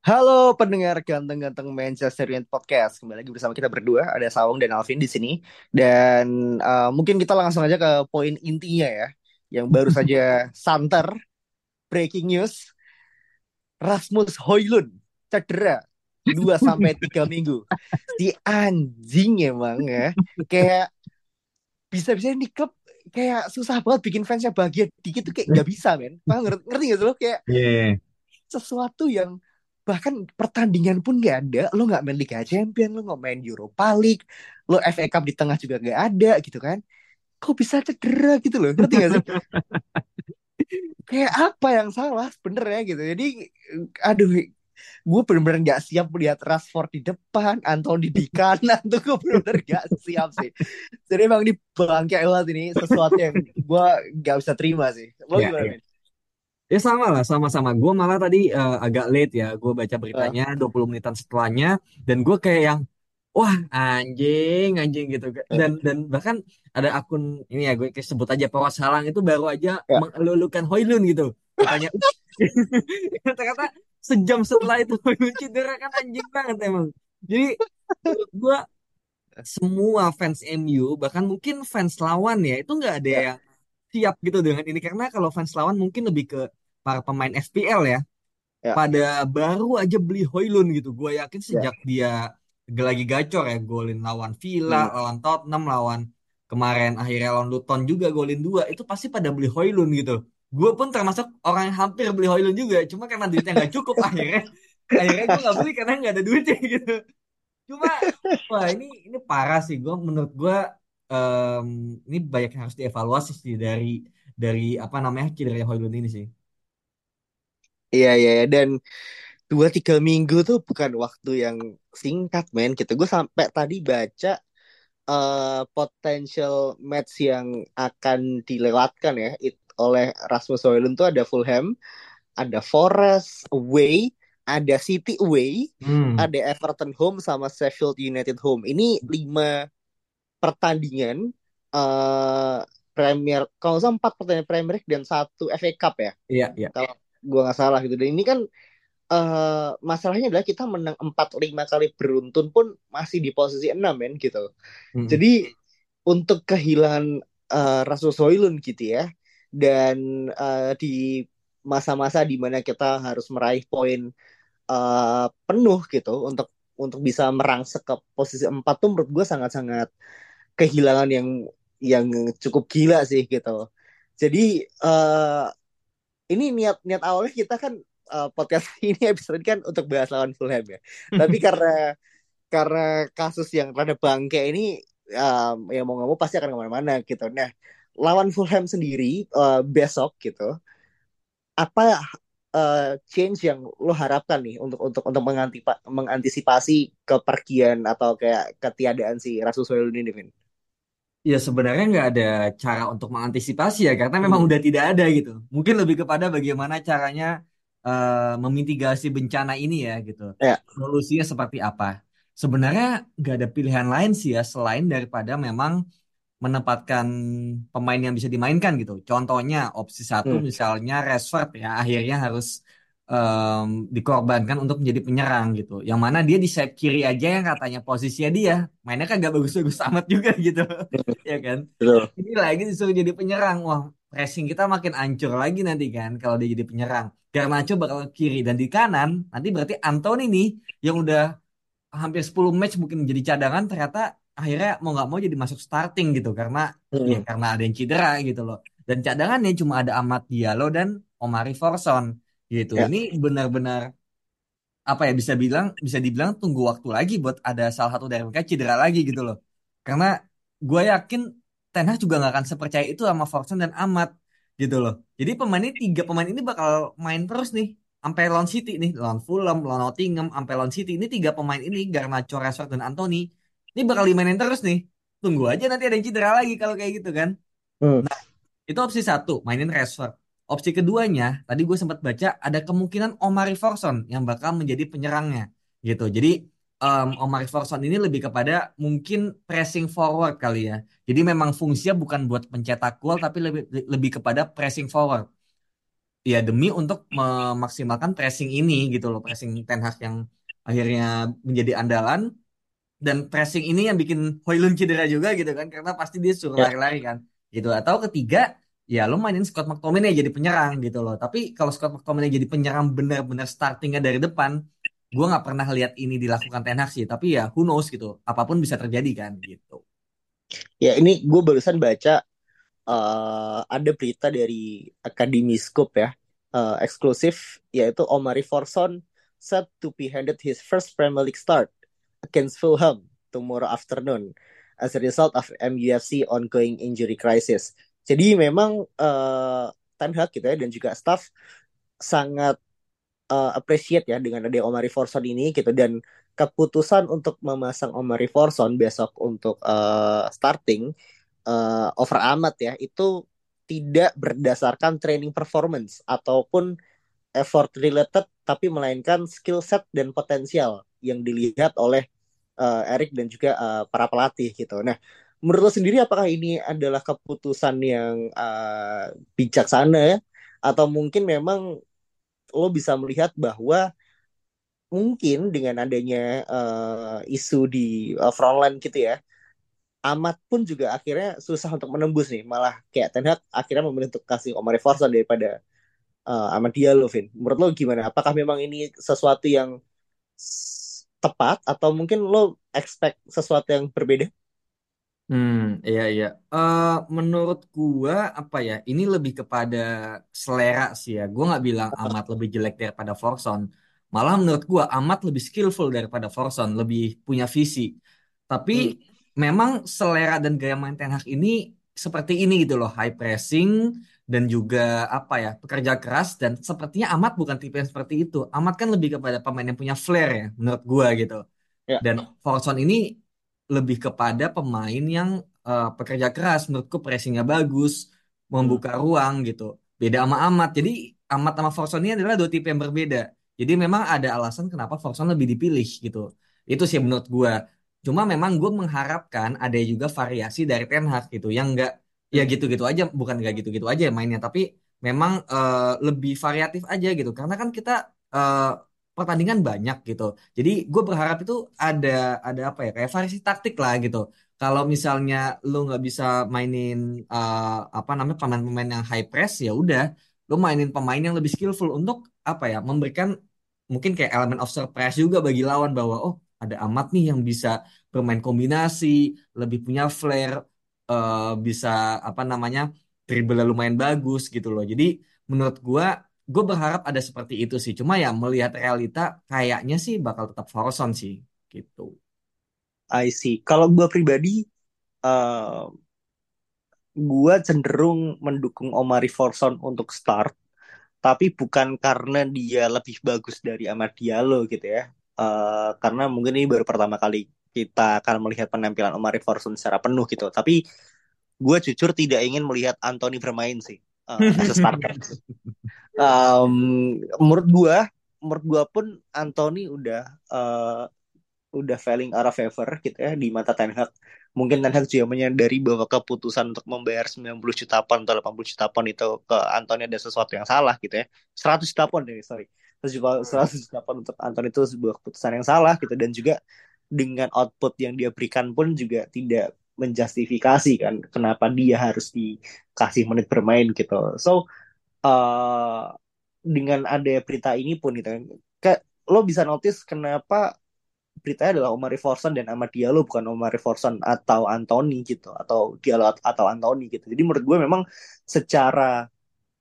Halo pendengar ganteng-ganteng Manchester United Podcast. Kembali lagi bersama kita berdua, ada Sawung dan Alvin di sini. Dan uh, mungkin kita langsung aja ke poin intinya ya, yang baru saja santer breaking news. Rasmus Hoylund cedera 2 sampai 3 minggu. Si anjing emang ya. Kayak bisa-bisa di klub kayak susah banget bikin fansnya bahagia dikit tuh kayak gak bisa men. Paham ngerti, ngerti gak sih lo kayak Yeah. sesuatu yang bahkan pertandingan pun gak ada. Lo nggak main Liga Champion lo nggak main Europa League lo FA Cup di tengah juga gak ada gitu kan. Kok bisa cedera gitu loh ngerti gak sih? Kayak apa yang salah sebenarnya gitu. Jadi aduh gue bener-bener gak siap melihat Rashford di depan Anthony di kanan. Tuh gue bener-bener gak siap sih. Jadi emang ini bangke banget ini sesuatu yang gue gak bisa terima sih. Lo Ya, gimana ya. Ya sama lah, sama-sama. Gue malah tadi eh, agak late ya. Gue baca beritanya 20 menitan setelahnya. Dan gue kayak yang, wah anjing, anjing gitu. Dan dan bahkan ada akun, ini ya gue sebut aja Poros Halang itu baru aja ya. mengelulukan Hoylund gitu. Katanya, ternyata sejam setelah itu Hoylund cedera kan anjing banget emang. Jadi gue semua fans MU, bahkan mungkin fans lawan ya, itu nggak ada ya yang siap gitu dengan ini. Karena kalau fans lawan mungkin lebih ke para pemain FPL ya. ya Pada baru aja beli Hoylund gitu. Gue yakin ya sejak dia lagi gacor ya. Golin lawan Villa, Hmm. lawan Tottenham, lawan kemarin akhirnya lawan Luton juga golin dua. Itu pasti pada beli Hoylund gitu. Gue pun termasuk orang yang hampir beli Hoylund juga. Cuma karena duitnya nggak cukup akhirnya. Akhirnya gue nggak beli karena nggak ada duitnya gitu. Cuma wah ini ini parah sih gue menurut gue em, ini banyak yang harus dievaluasi sih dari dari apa namanya cedera Hoylund ini sih. Iya, iya, iya. dan dua tiga minggu tuh bukan waktu yang singkat, men. Gitu. Gue sampai tadi baca eh potential match yang akan dilewatkan ya it- oleh Rasmus Højlund tuh ada Fulham, ada Forest away, ada City away, Hmm. ada Everton home sama Sheffield United home. Ini lima pertandingan eh Premier, kalau nggak salah empat pertandingan Premier League dan satu FA Cup ya. Iya, iya. Kalau gue nggak salah gitu. Dan ini kan eh masalahnya adalah kita menang 4-5 kali beruntun pun masih di posisi 6 men gitu. Mm-mm. Jadi untuk kehilangan eh, Rasmus Højlund gitu ya dan eh, di masa-masa di mana kita harus meraih poin eh, penuh gitu untuk untuk bisa merangsek ke posisi 4 tuh menurut gue sangat-sangat kehilangan yang yang cukup gila sih gitu. Jadi eh ini niat niat awalnya kita kan eh, podcast ini episode ini kan untuk bahas lawan Fulham ya. Tapi karena karena kasus yang rada bangke ini um, ya mau nggak mau pasti akan ke mana-mana gitu. Nah lawan Fulham sendiri eh, besok gitu apa eh, change yang lo harapkan nih untuk untuk untuk mengantisipasi kepergian atau kayak ketiadaan si Rasmus Højlund ini? Ya sebenarnya nggak ada cara untuk mengantisipasi ya karena memang Hmm. udah tidak ada gitu. Mungkin lebih kepada bagaimana caranya eh, memitigasi bencana ini ya gitu. Ya, Solusinya seperti apa? Sebenarnya nggak ada pilihan lain sih ya selain daripada memang menempatkan pemain yang bisa dimainkan gitu. Contohnya opsi satu hmm. misalnya Rashford ya akhirnya harus em, dikorbankan untuk menjadi penyerang gitu. Yang mana dia di sayap kiri aja yang katanya posisinya dia mainnya kagak bagus-bagus amat juga gitu. Ya kan? Betul. Ini lagi disuruh jadi penyerang. Wah, pressing kita makin hancur lagi nanti kan kalau dia jadi penyerang. Garnacho bakal kiri dan di kanan nanti berarti Anthony nih yang udah hampir 10 match mungkin jadi cadangan ternyata akhirnya mau nggak mau jadi masuk starting gitu karena ya Hmm. karena ada yang cedera gitu loh. Dan cadangannya cuma ada Amat Diallo dan Omari Forson gitu. Ya. Ini benar-benar apa ya bisa bilang bisa dibilang tunggu waktu lagi buat ada salah satu dari mereka cedera lagi gitu loh. Karena gue yakin Ten Hag juga nggak akan sepercaya itu sama Forson dan Amat. gitu loh. Jadi pemain ini tiga pemain ini bakal main terus nih sampai lawan City nih, lawan Fulham, lawan Nottingham, sampai lawan City ini tiga pemain ini Garnacho, Rashford dan Anthony ini bakal dimainin terus nih. Tunggu aja nanti ada yang cedera lagi kalau kayak gitu kan. Hmm. Nah, itu opsi satu, mainin Rashford. Opsi keduanya, tadi gue sempat baca ada kemungkinan Omari Forson yang bakal menjadi penyerangnya gitu. Jadi um, Omari Forson ini lebih kepada mungkin pressing forward kali ya. Jadi memang fungsinya bukan buat pencetak gol tapi lebih lebih kepada pressing forward. Ya demi untuk memaksimalkan pressing ini gitu loh, pressing Ten Hag yang akhirnya menjadi andalan dan pressing ini yang bikin Hoylund cedera juga gitu kan karena pasti dia suruh Ya. lari-lari kan gitu. Atau ketiga ya lo mainin Scott McTominay jadi penyerang gitu loh. Tapi kalau Scott McTominay jadi penyerang benar-benar startingnya dari depan gue nggak pernah lihat ini dilakukan Ten Hag sih tapi ya who knows gitu apa pun bisa terjadi kan gitu Ya ini gue barusan baca uh, ada berita dari Akademi Scoop ya, uh, eksklusif yaitu Omari Forson set to be handed his first Premier League start against Fulham tomorrow afternoon as a result of MUFC ongoing injury crisis. Jadi memang uh, Ten Hag gitu ya dan juga staff sangat uh, appreciate ya dengan ada Omari Forson ini gitu dan keputusan untuk memasang Omari Forson besok untuk uh, starting uh, over amat ya itu tidak berdasarkan training performance ataupun effort related tapi melainkan skill set dan potensial yang dilihat oleh uh, Eric dan juga uh, para pelatih gitu. Nah, menurut lo sendiri apakah ini adalah keputusan yang uh, bijaksana ya atau mungkin memang lo bisa melihat bahwa mungkin dengan adanya uh, isu di uh, frontline gitu ya Amat pun juga akhirnya susah untuk menembus nih. Malah kayak Ten Hag akhirnya memilih untuk kasih Omar Forson daripada uh, Amat Diallo, Vin. Menurut lo gimana? Apakah memang ini sesuatu yang tepat atau mungkin lo expect sesuatu yang berbeda? Hmm, iya iya. Uh, menurut gua apa ya? Ini lebih kepada selera sih ya. Gua nggak bilang Amat lebih jelek daripada Forson. Malah menurut gua Amat lebih skillful daripada Forson, lebih punya visi. Tapi hmm memang selera dan gaya main Ten Hag ini seperti ini gitu loh, high pressing dan juga apa ya, pekerja keras dan sepertinya Amat bukan tipe yang seperti itu. Amat kan lebih kepada pemain yang punya flair ya, menurut gua gitu. Ya. Dan Forson ini lebih kepada pemain yang uh, pekerja keras, menurutku pressingnya bagus, membuka hmm. ruang gitu. Beda sama Amat. Jadi Amat sama Forson ini adalah dua tipe yang berbeda. Jadi memang ada alasan kenapa Forson lebih dipilih gitu. Itu sih menurut gua Cuma memang gue mengharapkan ada juga variasi dari Ten Hag gitu yang enggak ya gitu-gitu aja bukan enggak gitu-gitu aja mainnya tapi memang uh, lebih variatif aja gitu karena kan kita uh, pertandingan banyak gitu. Jadi gue berharap itu ada ada apa ya kayak variasi taktik lah gitu. Kalau misalnya lo nggak bisa mainin uh, apa namanya pemain-pemain yang high press ya udah lo mainin pemain yang lebih skillful untuk apa ya memberikan mungkin kayak elemen of surprise juga bagi lawan bahwa oh ada Amat nih yang bisa bermain kombinasi, lebih punya flair, uh, bisa apa namanya dribble lumayan bagus gitu loh. Jadi menurut gue, gue berharap ada seperti itu sih. Cuma ya melihat realita kayaknya sih bakal tetap Forson sih gitu. I see. Kalau gue pribadi, uh, eh, gue cenderung mendukung Omari Forson untuk start, tapi bukan karena dia lebih bagus dari Amad Diallo gitu ya. Uh, karena mungkin ini baru pertama kali kita akan melihat penampilan Omar Forsun secara penuh gitu. Tapi gue jujur tidak ingin melihat Anthony bermain sih uh, as a starter. um, menurut gue, menurut gue pun Anthony udah uh, udah failing out of favor gitu ya di mata Ten Hag. Mungkin Ten Hag juga menyadari bahwa keputusan untuk membayar 90 juta pound atau 80 juta pound itu ke Anthony ada sesuatu yang salah gitu ya. 100 juta pound deh, sorry juga 100 untuk Anton itu sebuah keputusan yang salah gitu dan juga dengan output yang dia berikan pun juga tidak menjustifikasi kan kenapa dia harus dikasih menit bermain gitu so uh, dengan ada berita ini pun gitu kayak lo bisa notice kenapa beritanya adalah Omar Forson dan Ahmad Diallo bukan Omar Forson atau Anthony gitu atau Diallo atau Anthony gitu jadi menurut gue memang secara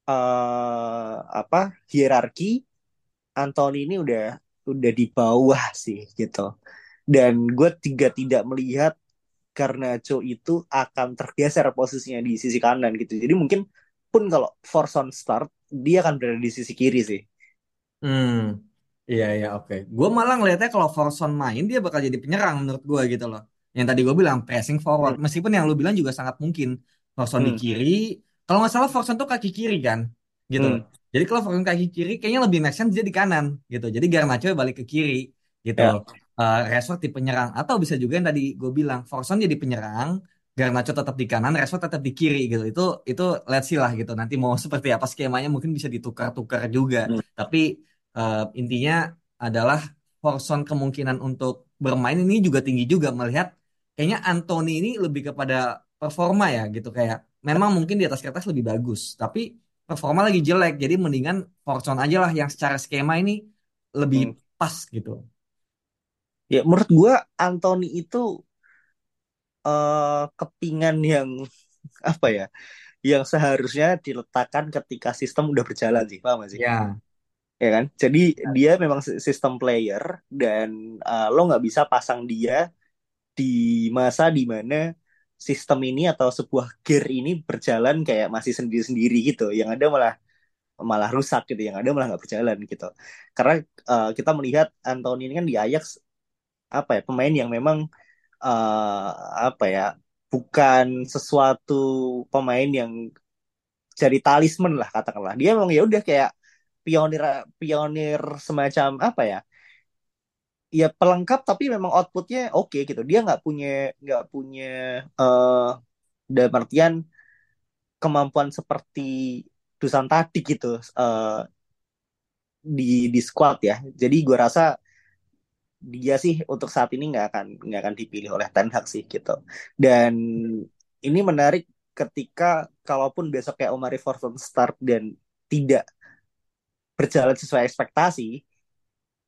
uh, apa hierarki Anthony ini udah udah di bawah sih gitu. Dan gue tiga tidak melihat karena Joe itu akan tergeser posisinya di sisi kanan gitu. Jadi mungkin pun kalau force on start dia akan berada di sisi kiri sih. Hmm, iya iya oke. Gue malah ngelihatnya kalau Forson main dia bakal jadi penyerang menurut gue gitu loh. Yang tadi gue bilang pressing forward. Hmm. Meskipun yang lu bilang juga sangat mungkin Forson di Hmm. kiri. Kalau nggak salah Forson tuh kaki kiri kan, gitu. Hmm. Jadi kalau Forson kaki kiri kayaknya lebih make sense dia di kanan gitu. Jadi Garnacho balik ke kiri gitu. Ya. Eh Rashford di penyerang atau bisa juga yang tadi gue bilang Forson jadi penyerang, Garnacho tetap di kanan, Rashford tetap di kiri gitu. Itu itu let's see lah gitu. Nanti mau seperti apa skemanya mungkin bisa ditukar-tukar juga. Hmm. Tapi eh, intinya adalah Forson kemungkinan untuk bermain ini juga tinggi juga melihat kayaknya Anthony ini lebih kepada performa ya gitu kayak memang mungkin di atas kertas lebih bagus tapi performa lagi jelek jadi mendingan Forson aja lah yang secara skema ini lebih Hmm. pas gitu. Ya menurut gua Anthony itu eh kepingan yang apa ya? Yang seharusnya diletakkan ketika sistem udah berjalan sih, paham gak sih? Ya, Ya kan? Jadi dia memang si- sistem player dan eh, lo nggak bisa pasang dia di masa di mana sistem ini atau sebuah gear ini berjalan kayak masih sendiri-sendiri gitu. Yang ada malah malah rusak gitu, yang ada malah nggak berjalan gitu. Karena eh, kita melihat Anthony ini kan di Ajax apa ya pemain yang memang eh, apa ya bukan sesuatu pemain yang jadi talisman lah katakanlah. Dia memang ya udah kayak pionir pionir semacam apa ya? Ya pelengkap tapi memang outputnya oke gitu. Dia nggak punya nggak punya eh dalam artian kemampuan seperti Dusan tadi gitu eh, di di squad ya. Jadi gue rasa dia sih untuk saat ini nggak akan nggak akan dipilih oleh Ten Hag sih gitu. Dan ini menarik ketika kalaupun besok kayak Omari Forson start dan tidak berjalan sesuai ekspektasi,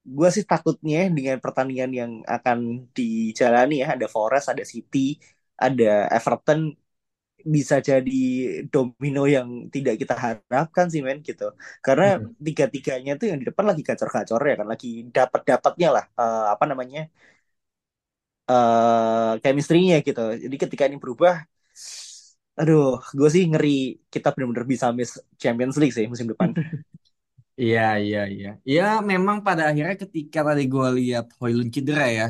gue sih takutnya dengan pertandingan yang akan dijalani ya ada Forest, ada City, ada Everton bisa jadi domino yang tidak kita harapkan sih men gitu. Karena Hmm. tiga-tiganya tuh yang di depan lagi gacor-gacor ya kan lagi dapat-dapatnya lah eh, apa namanya eh chemistry-nya gitu. Jadi ketika ini berubah, aduh, gue sih ngeri kita benar-benar bisa miss Champions League sih musim depan. Iya iya iya. Ya memang pada akhirnya ketika tadi gue lihat Hoylund cedera ya,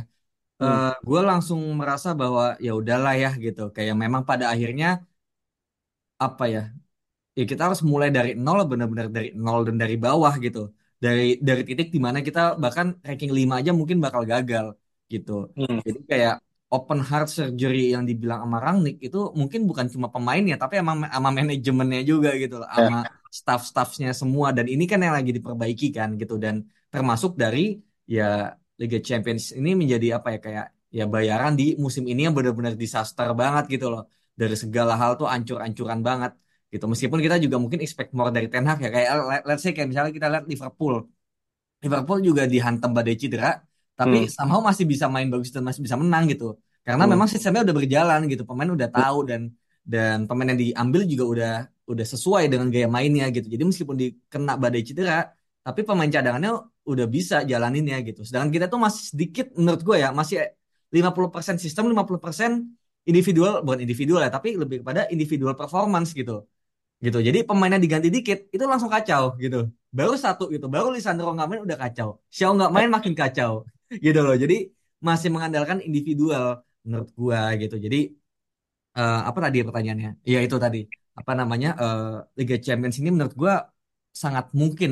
Hmm. eh gue langsung merasa bahwa ya udahlah ya gitu. Kayak memang pada akhirnya apa ya ya kita harus mulai dari nol benar-benar dari nol dan dari bawah gitu dari dari titik di mana kita bahkan ranking 5 aja mungkin bakal gagal gitu Hmm. jadi kayak open heart surgery yang dibilang sama Rangnick itu mungkin bukan cuma pemainnya tapi emang sama manajemennya juga gitu loh Ya. sama staff-staffnya semua dan ini kan yang lagi diperbaiki kan gitu dan termasuk dari ya Liga Champions ini menjadi apa ya kayak ya bayaran di musim ini yang benar-benar disaster banget gitu loh. Dari segala hal tuh ancur-ancuran banget gitu. Meskipun kita juga mungkin expect more dari Ten Hag ya. Kayak let- let's say kayak misalnya kita lihat Liverpool. Liverpool juga dihantam badai cedera tapi Hmm. somehow masih bisa main bagus dan masih bisa menang gitu. Karena Hmm. memang sistemnya udah berjalan gitu. Pemain udah tahu dan dan pemain yang diambil juga udah udah sesuai dengan gaya mainnya gitu. Jadi meskipun dikena badai cedera tapi pemain cadangannya udah bisa jalaninnya gitu sedangkan kita tuh masih sedikit menurut gue ya masih 50% sistem 50% individual bukan individual ya tapi lebih kepada individual performance gitu gitu. Jadi pemainnya diganti dikit itu langsung kacau gitu. Baru satu gitu, baru Lisandro nggak main udah kacau. Xiao nggak main makin kacau gitu loh. Jadi masih mengandalkan individual menurut gua gitu. Jadi eh, apa tadi pertanyaannya? Iya itu tadi apa namanya eh, Liga Champions ini menurut gua sangat mungkin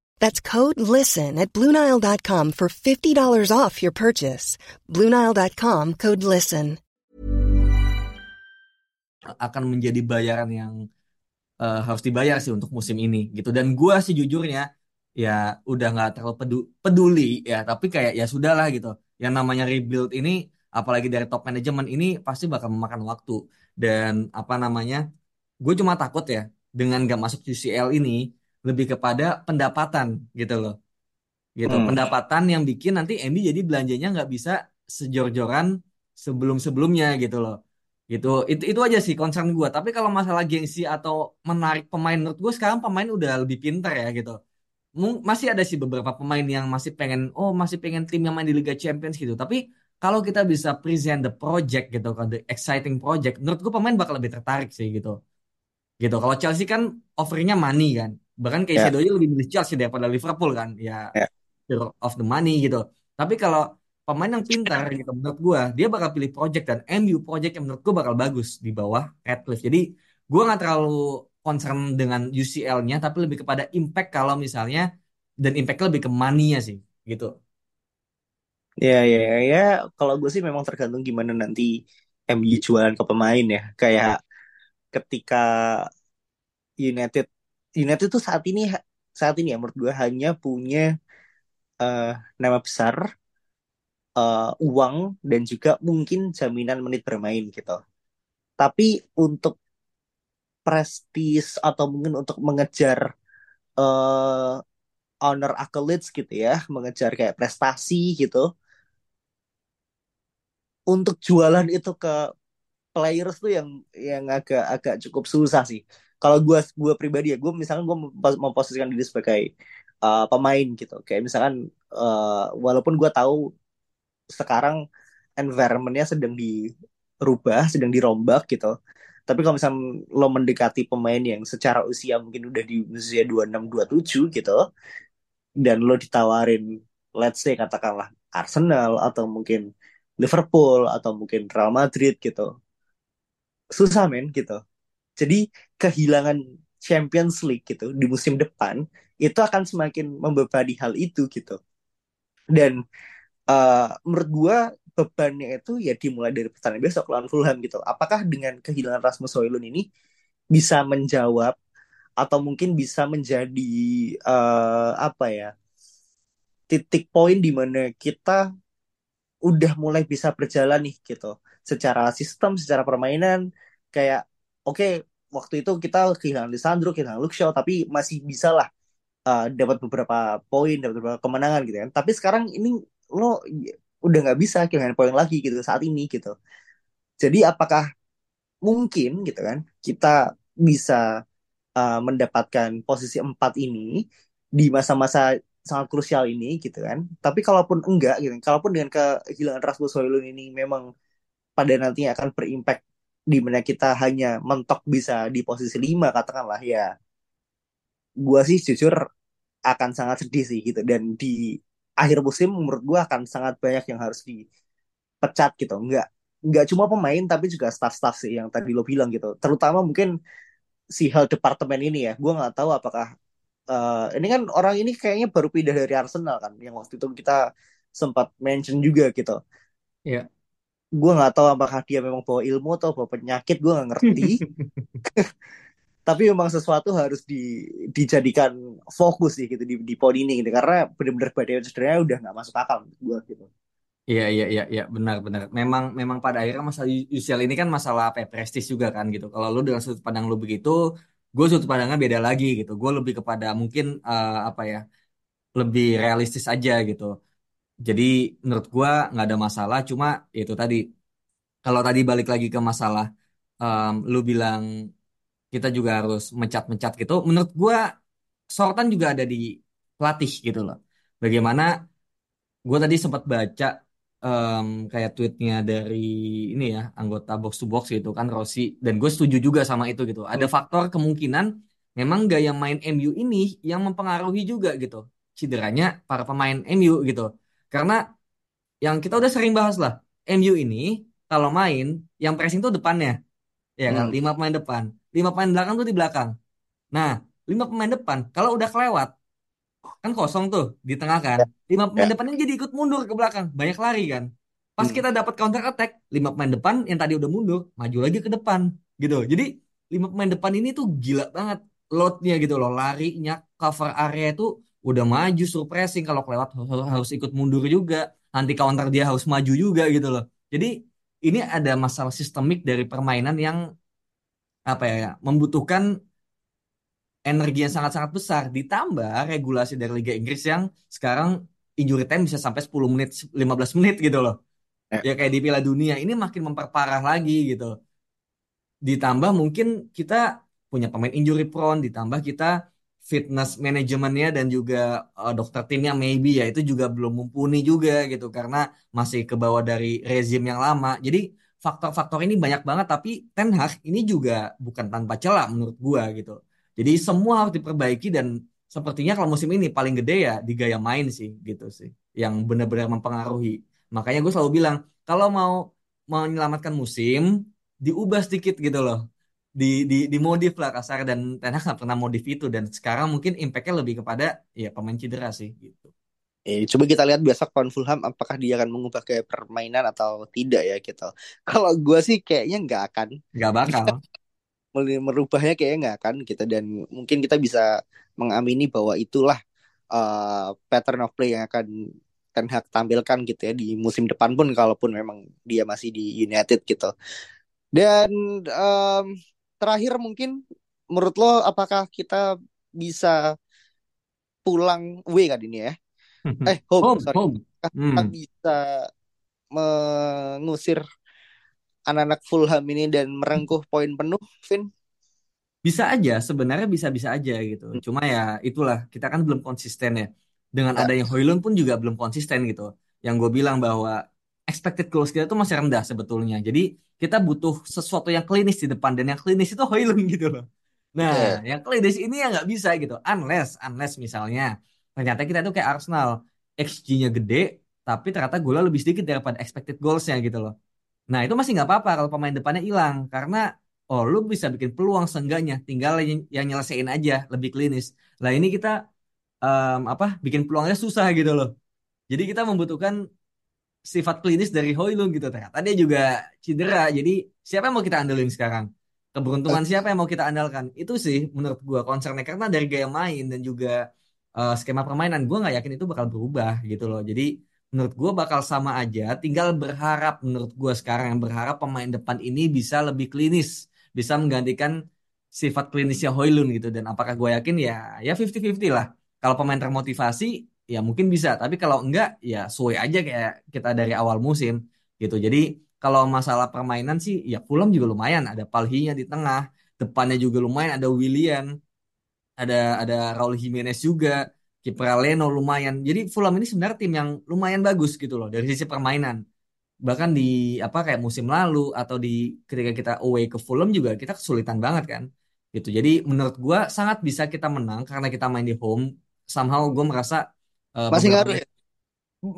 That's code LISTEN at Bluenile.com for $50 off your purchase. Bluenile.com code LISTEN. akan menjadi bayaran yang eh, harus dibayar sih untuk musim ini gitu. Dan gua sih jujurnya ya udah nggak terlalu pedu- peduli ya, tapi kayak ya sudahlah gitu. Yang namanya rebuild ini, apalagi dari top manajemen ini pasti bakal memakan waktu. Dan apa namanya, gue cuma takut ya dengan gak masuk UCL ini lebih kepada pendapatan gitu loh. Gitu, Hmm. pendapatan yang bikin nanti MU jadi belanjanya nggak bisa sejor-joran sebelum-sebelumnya gitu loh. Gitu. Itu itu aja sih concern gue. Tapi kalau masalah gengsi atau menarik pemain menurut gue sekarang pemain udah lebih pintar ya gitu. Masih ada sih beberapa pemain yang masih pengen oh masih pengen tim yang main di Liga Champions gitu. Tapi kalau kita bisa present the project gitu kan the exciting project, menurut gue pemain bakal lebih tertarik sih gitu. Gitu. Kalau Chelsea kan offeringnya money kan. Bahkan kayak Ya. Shadow lebih milih Chelsea daripada Liverpool kan. Ya Ya. fear of the money gitu. Tapi kalau pemain yang pintar gitu menurut gua dia bakal pilih project dan MU project yang menurut gua bakal bagus di bawah Radcliffe. Jadi gua nggak terlalu concern dengan UCL-nya tapi lebih kepada impact kalau misalnya dan impactnya lebih ke money-nya sih gitu. Ya, ya, ya, ya. Kalau gue sih memang tergantung gimana nanti MU jualan ke pemain ya. Kayak ketika United, United tuh saat ini, saat ini ya menurut gue hanya punya eh, nama besar, eh, uang dan juga mungkin jaminan menit bermain gitu. Tapi untuk prestis atau mungkin untuk mengejar eh honor accolades gitu ya, mengejar kayak prestasi gitu, untuk jualan itu ke players tuh yang yang agak agak cukup susah sih. Kalau gue gue pribadi ya, gue misalkan gue memposisikan diri sebagai uh, pemain gitu. Kayak misalkan uh, walaupun gue tahu sekarang environmentnya sedang dirubah, sedang dirombak gitu. Tapi kalau misalnya lo mendekati pemain yang secara usia mungkin udah di usia 26 27 gitu dan lo ditawarin let's say katakanlah Arsenal atau mungkin Liverpool atau mungkin Real Madrid gitu. Susah men gitu. Jadi kehilangan Champions League gitu di musim depan itu akan semakin membebani hal itu gitu. Dan uh, menurut gua bebannya itu ya dimulai dari pertandingan besok lawan Fulham gitu. Apakah dengan kehilangan Rasmus Højlund ini bisa menjawab atau mungkin bisa menjadi uh, apa ya titik poin di mana kita udah mulai bisa berjalan nih gitu secara sistem, secara permainan kayak oke okay, waktu itu kita kehilangan Lisandro, kehilangan Luke tapi masih bisa lah uh, dapat beberapa poin, dapat beberapa kemenangan gitu kan. Tapi sekarang ini lo udah nggak bisa kehilangan poin lagi gitu saat ini gitu. Jadi apakah mungkin gitu kan kita bisa uh, mendapatkan posisi empat ini di masa-masa sangat krusial ini gitu kan. Tapi kalaupun enggak gitu, kalaupun dengan kehilangan Rasmus Højlund ini memang pada nantinya akan berimpact di mana kita hanya mentok bisa di posisi lima katakanlah ya. Gua sih jujur akan sangat sedih sih gitu dan di akhir musim menurut gua akan sangat banyak yang harus dipecat gitu. Enggak enggak cuma pemain tapi juga staff-staff sih yang tadi lo bilang gitu. Terutama mungkin si hal departemen ini ya. Gua nggak tahu apakah uh, ini kan orang ini kayaknya baru pindah dari Arsenal kan yang waktu itu kita sempat mention juga gitu. Iya. Yeah. Gue nggak tahu apakah dia memang bawa ilmu atau bawa penyakit, gue nggak ngerti. Tapi memang sesuatu harus di, dijadikan fokus sih gitu di, di poin ini gitu karena benar-benar badai cederanya udah nggak masuk akal gue gitu. Iya iya iya iya benar benar. Memang memang pada akhirnya masalah UCL ini kan masalah apa ya, prestis juga kan gitu. Kalau lu dengan sudut pandang lu begitu, gue sudut pandangnya beda lagi gitu. Gue lebih kepada mungkin eh, apa ya lebih realistis aja gitu. Jadi menurut gue nggak ada masalah. Cuma itu tadi kalau tadi balik lagi ke masalah em, lu bilang kita juga harus mencat-mencat gitu. Menurut gue sorotan juga ada di pelatih gitu loh. Bagaimana gue tadi sempat baca em, kayak tweetnya dari ini ya anggota box to box gitu kan Rossi dan gue setuju juga sama itu gitu. Ada Hmm. faktor kemungkinan memang gaya main MU ini yang mempengaruhi juga gitu cederanya para pemain MU gitu. Karena yang kita udah sering bahas lah MU ini kalau main yang pressing tuh depannya ya kan Hmm. lima pemain depan, lima pemain belakang tuh di belakang. Nah lima pemain depan kalau udah kelewat kan kosong tuh di tengah kan Ya, lima pemain ya. depannya jadi ikut mundur ke belakang banyak lari kan pas Hmm. kita dapat counter attack lima pemain depan yang tadi udah mundur maju lagi ke depan gitu jadi lima pemain depan ini tuh gila banget loadnya gitu loh larinya cover area itu udah maju suruh pressing kalau kelewat harus, harus ikut mundur juga. Nanti counter dia harus maju juga gitu loh. Jadi ini ada masalah sistemik dari permainan yang apa ya membutuhkan energi yang sangat-sangat besar. Ditambah regulasi dari Liga Inggris yang sekarang injury time bisa sampai 10 menit 15 menit gitu loh. Ya. ya kayak di Piala Dunia. Ini makin memperparah lagi gitu. Ditambah mungkin kita punya pemain injury prone. Ditambah kita fitness manajemennya dan juga eh, dokter timnya maybe ya itu juga belum mumpuni juga gitu karena masih ke bawah dari rezim yang lama. Jadi faktor-faktor ini banyak banget tapi Ten Hag ini juga bukan tanpa celah menurut gua gitu. Jadi semua harus diperbaiki dan sepertinya kalau musim ini paling gede ya di gaya main sih gitu sih yang benar-benar mempengaruhi. Makanya gue selalu bilang kalau mau menyelamatkan musim diubah sedikit gitu loh di di dimodif lah kasar dan Ten Hag pernah modif itu dan sekarang mungkin impactnya lebih kepada ya pemain cedera sih gitu Eh, coba kita lihat besok lawan Fulham apakah dia akan mengubah gaya permainan atau tidak ya gitu. Kalau gue sih kayaknya nggak akan. nggak bakal merubahnya kayaknya nggak akan gitu dan mungkin kita bisa mengamini bahwa itulah eh, pattern of play yang akan Ten Hag tampilkan gitu ya di musim depan pun kalaupun memang dia masih di United gitu. Dan em, terakhir mungkin menurut lo apakah kita bisa pulang away kan ini ya? Eh home home sorry. home Apakah hmm. kita bisa mengusir anak-anak Fulham ini dan merengkuh poin penuh, Vin? Bisa aja, sebenarnya bisa-bisa aja gitu. Hmm. Cuma ya itulah, kita kan belum konsisten ya. Dengan Ya, adanya Højlund pun juga belum konsisten gitu. Yang gue bilang bahwa expected goals kita tuh masih rendah sebetulnya. Jadi kita butuh sesuatu yang klinis di depan dan yang klinis itu Højlund gitu loh. Nah, ya. yang klinis ini ya nggak bisa gitu. Unless, unless misalnya ternyata kita tuh kayak Arsenal, XG-nya gede, tapi ternyata golnya lebih sedikit daripada expected goals-nya gitu loh. Nah, itu masih nggak apa-apa kalau pemain depannya hilang karena oh lu bisa bikin peluang seenggaknya, tinggal yang, yang nyelesain aja lebih klinis. Lah ini kita em, apa bikin peluangnya susah gitu loh. Jadi kita membutuhkan sifat klinis dari Højlund gitu. Ternyata dia juga cedera. Jadi siapa yang mau kita andelin sekarang? Keberuntungan siapa yang mau kita andalkan? Itu sih menurut gua concernnya karena dari gaya main dan juga eh, skema permainan gua nggak yakin itu bakal berubah gitu loh. Jadi menurut gua bakal sama aja. Tinggal berharap menurut gua sekarang yang berharap pemain depan ini bisa lebih klinis, bisa menggantikan sifat klinisnya Højlund gitu. Dan apakah gua yakin ya ya 50-50 lah. Kalau pemain termotivasi ya mungkin bisa tapi kalau enggak ya suwe aja kayak kita dari awal musim gitu. Jadi kalau masalah permainan sih ya Fulham juga lumayan ada Palhinya di tengah depannya juga lumayan ada Willian ada ada Raul Jimenez juga kiper Leno lumayan. Jadi Fulham ini sebenarnya tim yang lumayan bagus gitu loh dari sisi permainan. Bahkan di apa kayak musim lalu atau di ketika kita away ke Fulham juga kita kesulitan banget kan gitu. Jadi menurut gua sangat bisa kita menang karena kita main di home. Somehow gue merasa eh, Masih beberapa ngaruh ya?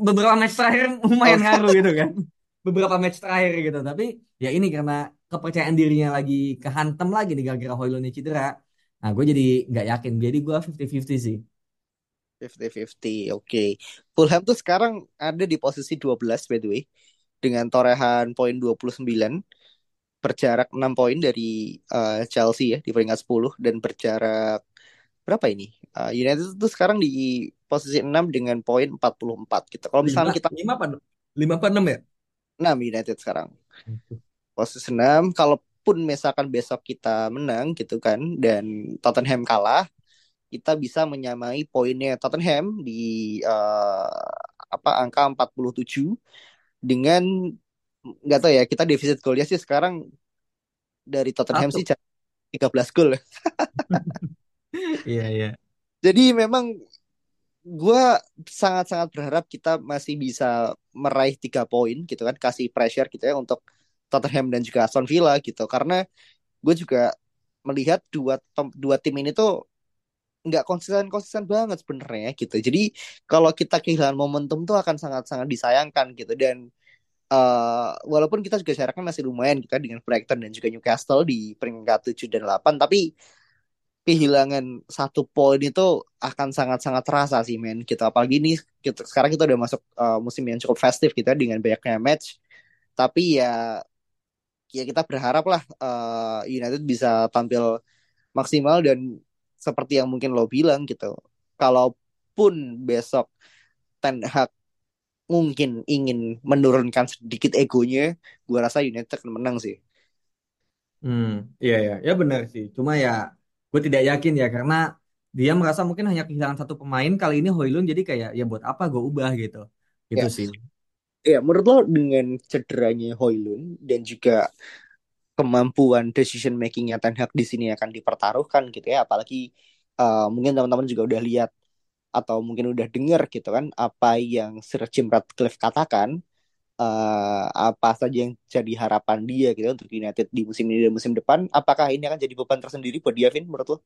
beberapa match terakhir Oh, lumayan ngaruh gitu kan beberapa match terakhir gitu tapi ya ini karena kepercayaan dirinya lagi kehantem lagi nih gara-gara Højlundnya cedera nah gue jadi nggak yakin jadi gue 50-50 sih 50-50, oke. Fulham tuh sekarang ada di posisi 12 by the way. Dengan torehan poin 29. Berjarak 6 poin dari eh, Chelsea ya di peringkat 10. Dan berjarak berapa ini? Eh, United tuh sekarang di posisi 6 dengan poin 44 gitu. Kalau misalnya lima kita lima apa Lima apa enam ya? 6 United sekarang. Posisi 6 kalaupun misalkan besok kita menang gitu kan dan Tottenham kalah, kita bisa menyamai poinnya Tottenham di uh, apa angka 47 dengan nggak tahu ya kita defisit golnya sih sekarang dari Tottenham Satu. sih 13 gol. Iya iya. Jadi memang gue sangat-sangat berharap kita masih bisa meraih tiga poin gitu kan, kasih pressure gitu ya untuk Tottenham dan juga Aston Villa gitu. Karena gue juga melihat dua dua tim ini tuh nggak konsisten konsisten banget sebenarnya gitu. Jadi kalau kita kehilangan momentum tuh akan sangat-sangat disayangkan gitu dan uh, walaupun kita juga jaraknya masih lumayan kita gitu, dengan Brighton dan juga Newcastle di peringkat 7 dan 8 tapi kehilangan satu poin itu akan sangat-sangat terasa sih men. Gitu apalagi ini kita, sekarang kita udah masuk uh, musim yang cukup festif gitu ya, dengan banyaknya match. Tapi ya ya kita berharap lah uh, United bisa tampil maksimal dan seperti yang mungkin lo bilang gitu. Kalaupun besok Ten Hag mungkin ingin menurunkan sedikit egonya gue rasa United akan menang sih. Hmm, iya ya, ya benar sih. Cuma ya gue tidak yakin ya karena dia merasa mungkin hanya kehilangan satu pemain kali ini Hoylund jadi kayak ya buat apa gue ubah? gitu. Gitu ya. sih. Ya menurut lo dengan cederanya Hoylund dan juga kemampuan decision makingnya Ten Hag di sini akan dipertaruhkan gitu ya apalagi uh, mungkin teman-teman juga udah lihat atau mungkin udah dengar gitu kan apa yang Sir Jim Ratcliffe katakan uh, apa saja yang jadi harapan dia gitu untuk United di musim ini dan musim depan apakah ini akan jadi beban tersendiri buat dia Vin menurut lo?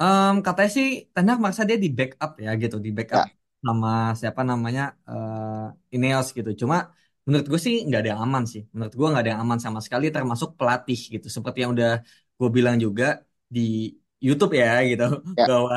Um, katanya sih Ten Hag maksa dia di backup ya gitu, di backup Ya. sama siapa namanya uh, Ineos gitu. Cuma menurut gue sih nggak ada yang aman sih. Menurut gue nggak ada yang aman sama sekali, termasuk pelatih gitu. Seperti yang udah gue bilang juga di YouTube ya gitu, Ya. bahwa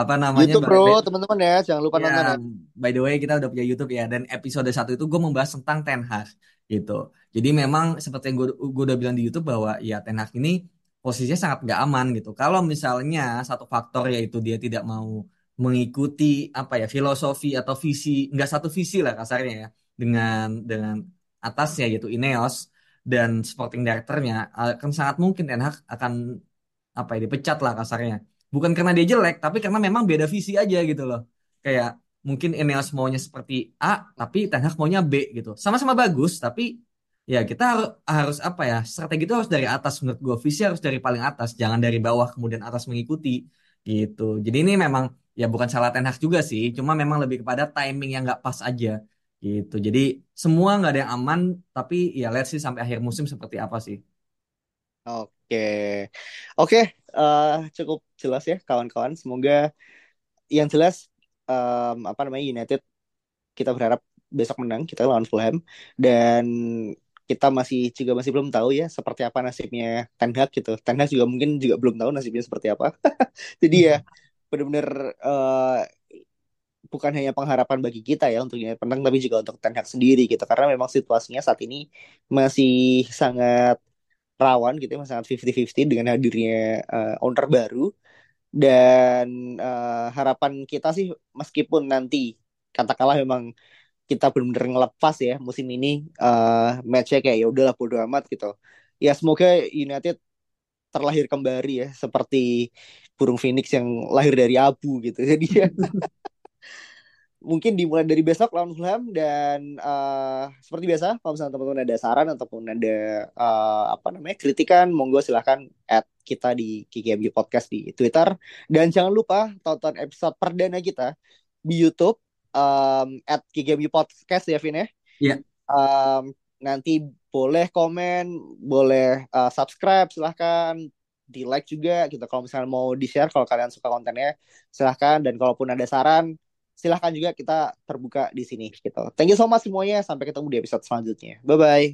apa namanya YouTube bro teman-teman ya jangan lupa ya, nonton ya. by the way kita udah punya YouTube ya dan episode satu itu gue membahas tentang Ten Hag gitu. Jadi memang seperti yang gue, gue udah bilang di YouTube bahwa ya Ten Hag ini posisinya sangat nggak aman gitu. Kalau misalnya satu faktor yaitu dia tidak mau mengikuti apa ya filosofi atau visi nggak satu visi lah kasarnya ya dengan dengan atasnya yaitu Ineos dan sporting directornya akan sangat mungkin Ten Hag akan apa ya dipecat lah kasarnya. Bukan karena dia jelek tapi karena memang beda visi aja gitu loh. Kayak mungkin Ineos maunya seperti A tapi Ten Hag maunya B gitu. Sama-sama bagus tapi Ya kita harus, harus apa ya strategi itu harus dari atas menurut gue visi harus dari paling atas jangan dari bawah kemudian atas mengikuti gitu jadi ini memang ya bukan salah Ten Hag juga sih cuma memang lebih kepada timing yang nggak pas aja gitu jadi semua nggak ada yang aman tapi ya let's see sampai akhir musim seperti apa sih Oke, oke, eh, cukup jelas ya kawan-kawan. Semoga yang jelas em, apa namanya United kita berharap besok menang kita lawan Fulham dan kita masih juga masih belum tahu ya seperti apa nasibnya Ten Hag gitu. Ten Hag juga mungkin juga belum tahu nasibnya seperti apa. Jadi ya benar-benar eh, bukan hanya pengharapan bagi kita ya untuk United menang tapi juga untuk Ten Hag sendiri gitu karena memang situasinya saat ini masih sangat rawan gitu ya, sangat 50-50 dengan hadirnya eh, owner baru. Dan eh, harapan kita sih meskipun nanti katakanlah memang kita benar-benar ngelepas ya musim ini eh matchnya kayak ya udahlah bodo amat gitu. Ya semoga United terlahir kembali ya seperti burung phoenix yang lahir dari abu gitu. Jadi ya mungkin dimulai dari besok lawan Fulham dan eh, seperti biasa kalau misalnya teman-teman ada saran ataupun ada eh, apa namanya kritikan monggo silahkan add kita di KKMG Podcast di Twitter. Dan jangan lupa tonton episode perdana kita di YouTube um, at KKMG Podcast ya Vin ya. Iya. Um, nanti boleh komen boleh uh, subscribe silahkan. Di like juga gitu kalau misalnya mau di share kalau kalian suka kontennya silahkan. Dan kalaupun ada saran silahkan juga kita terbuka di sini gitu. Thank you so much semuanya. Sampai ketemu di episode selanjutnya. Bye bye.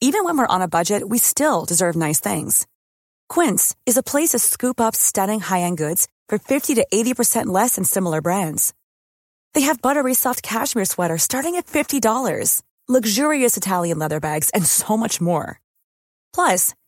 Even when we're on a budget, we still deserve nice things. Quince is a place to scoop up stunning high-end goods for 50 to 80% less than similar brands. They have buttery soft cashmere sweaters starting at $50, luxurious Italian leather bags, and so much more. Plus,